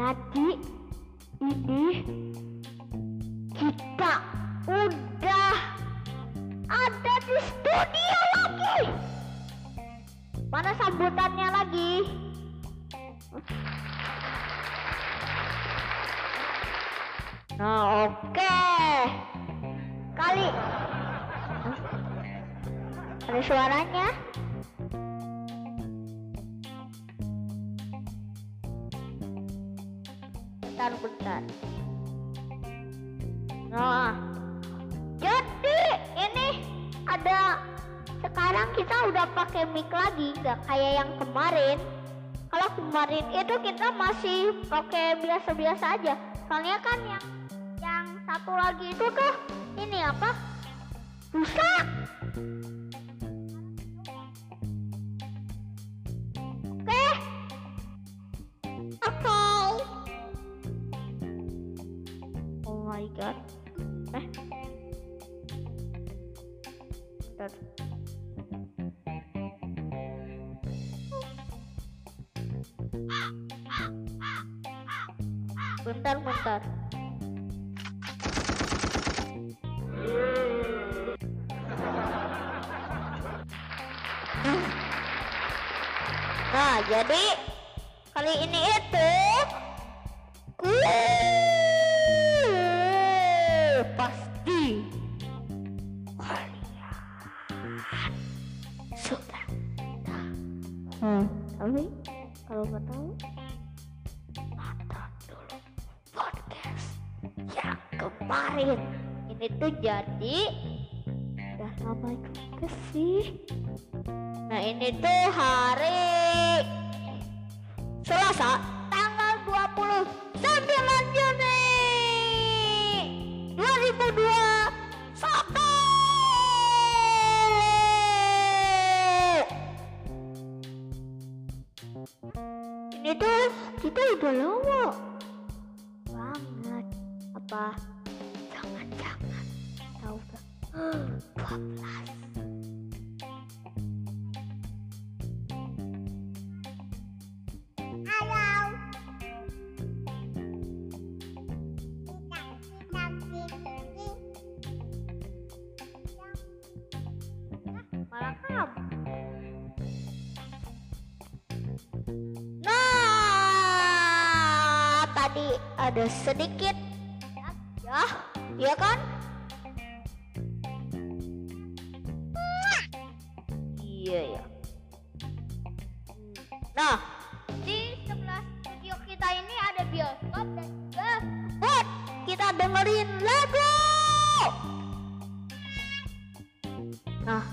Jadi ini kita udah ada di studio lagi. Mana sambutannya lagi? Nah, oke. Kali ada suaranya? Bentar, bentar. Nah, jadi ini ada sekarang kita udah pakai mic lagi, nggak kayak yang kemarin. Kalau kemarin itu kita masih pakai biasa-biasa aja. Soalnya kan yang yang satu lagi itu tuh ini apa? Rusak. Bentar. Bentar, bentar. Nah, jadi kali ini itu uh, kemarin. Ini tuh jadi udah lama juga sih. Nah ini tuh hari Selasa tanggal 29 Juni 2002 Satu Ini tuh kita udah lama apa jangan-jangan tahu gak 12 Halo. Malah kamu. Nah, tadi ada sedikit ya, ya kan? Iya ya. Nah, di sebelah studio kita ini ada bioskop dan juga buat kita dengerin lagu. Nah,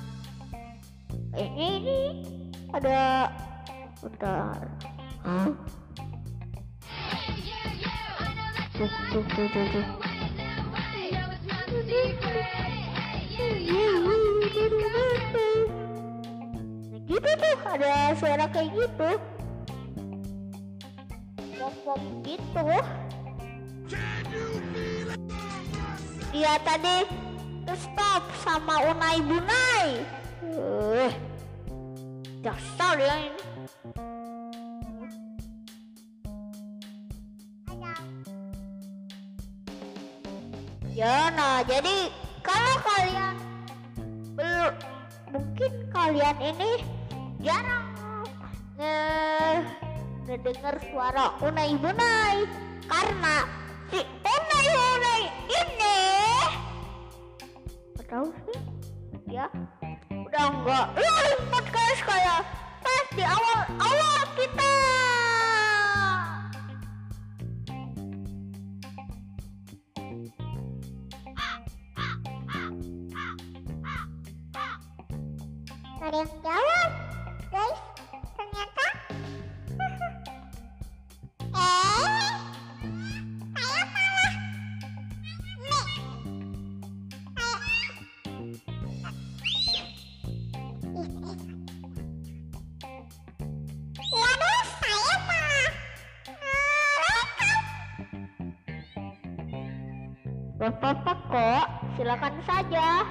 kayaknya ini ada bentar. Hah? Tuh, tuh, tuh, tuh, tuh. Gitu tuh ada suara kayak gitu. Pop pop gitu. Iya tadi stop sama Unai Bunai. Uh, dasar ya ini Ya, nah jadi kalau kalian belum mungkin kalian ini jarang nge ngedengar suara Unai Bunai karena si Unai Bunai ini tahu sih? Ya udah enggak lain podcast kayak pas di awal awal kita yang jawab? Guys ternyata? Eh Gak apa-apa kok, silakan saja.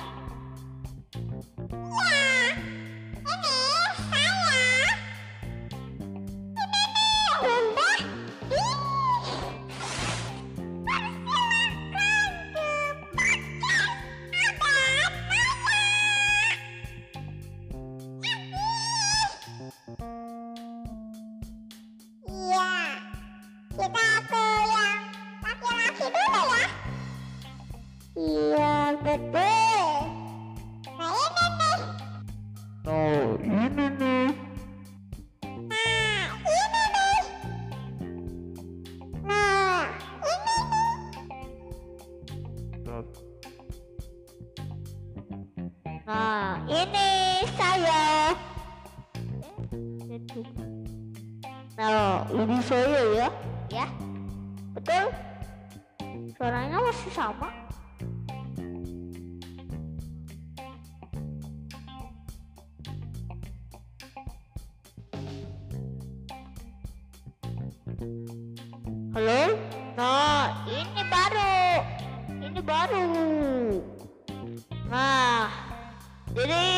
Nah, ini saya. Nah, ini saya ya. Ya. Betul. Suaranya masih sama. Halo? Nah, ini baru. Ini baru. Nah, jadi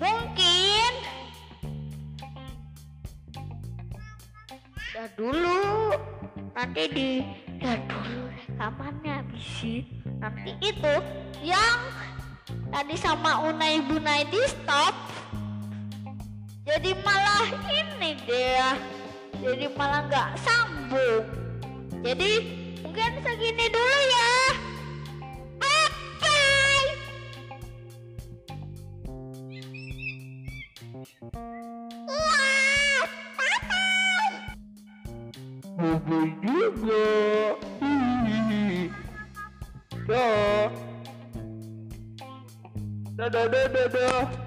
mungkin. Ya dulu. Nanti di ya dulu rekamannya bisi nanti itu yang tadi sama Unai Bunai di stop. Jadi malah ini dia. Jadi malah nggak sambung. Jadi mungkin segini dulu ya Iya. Bye juga. Dah. Dadah, dadah, dadah.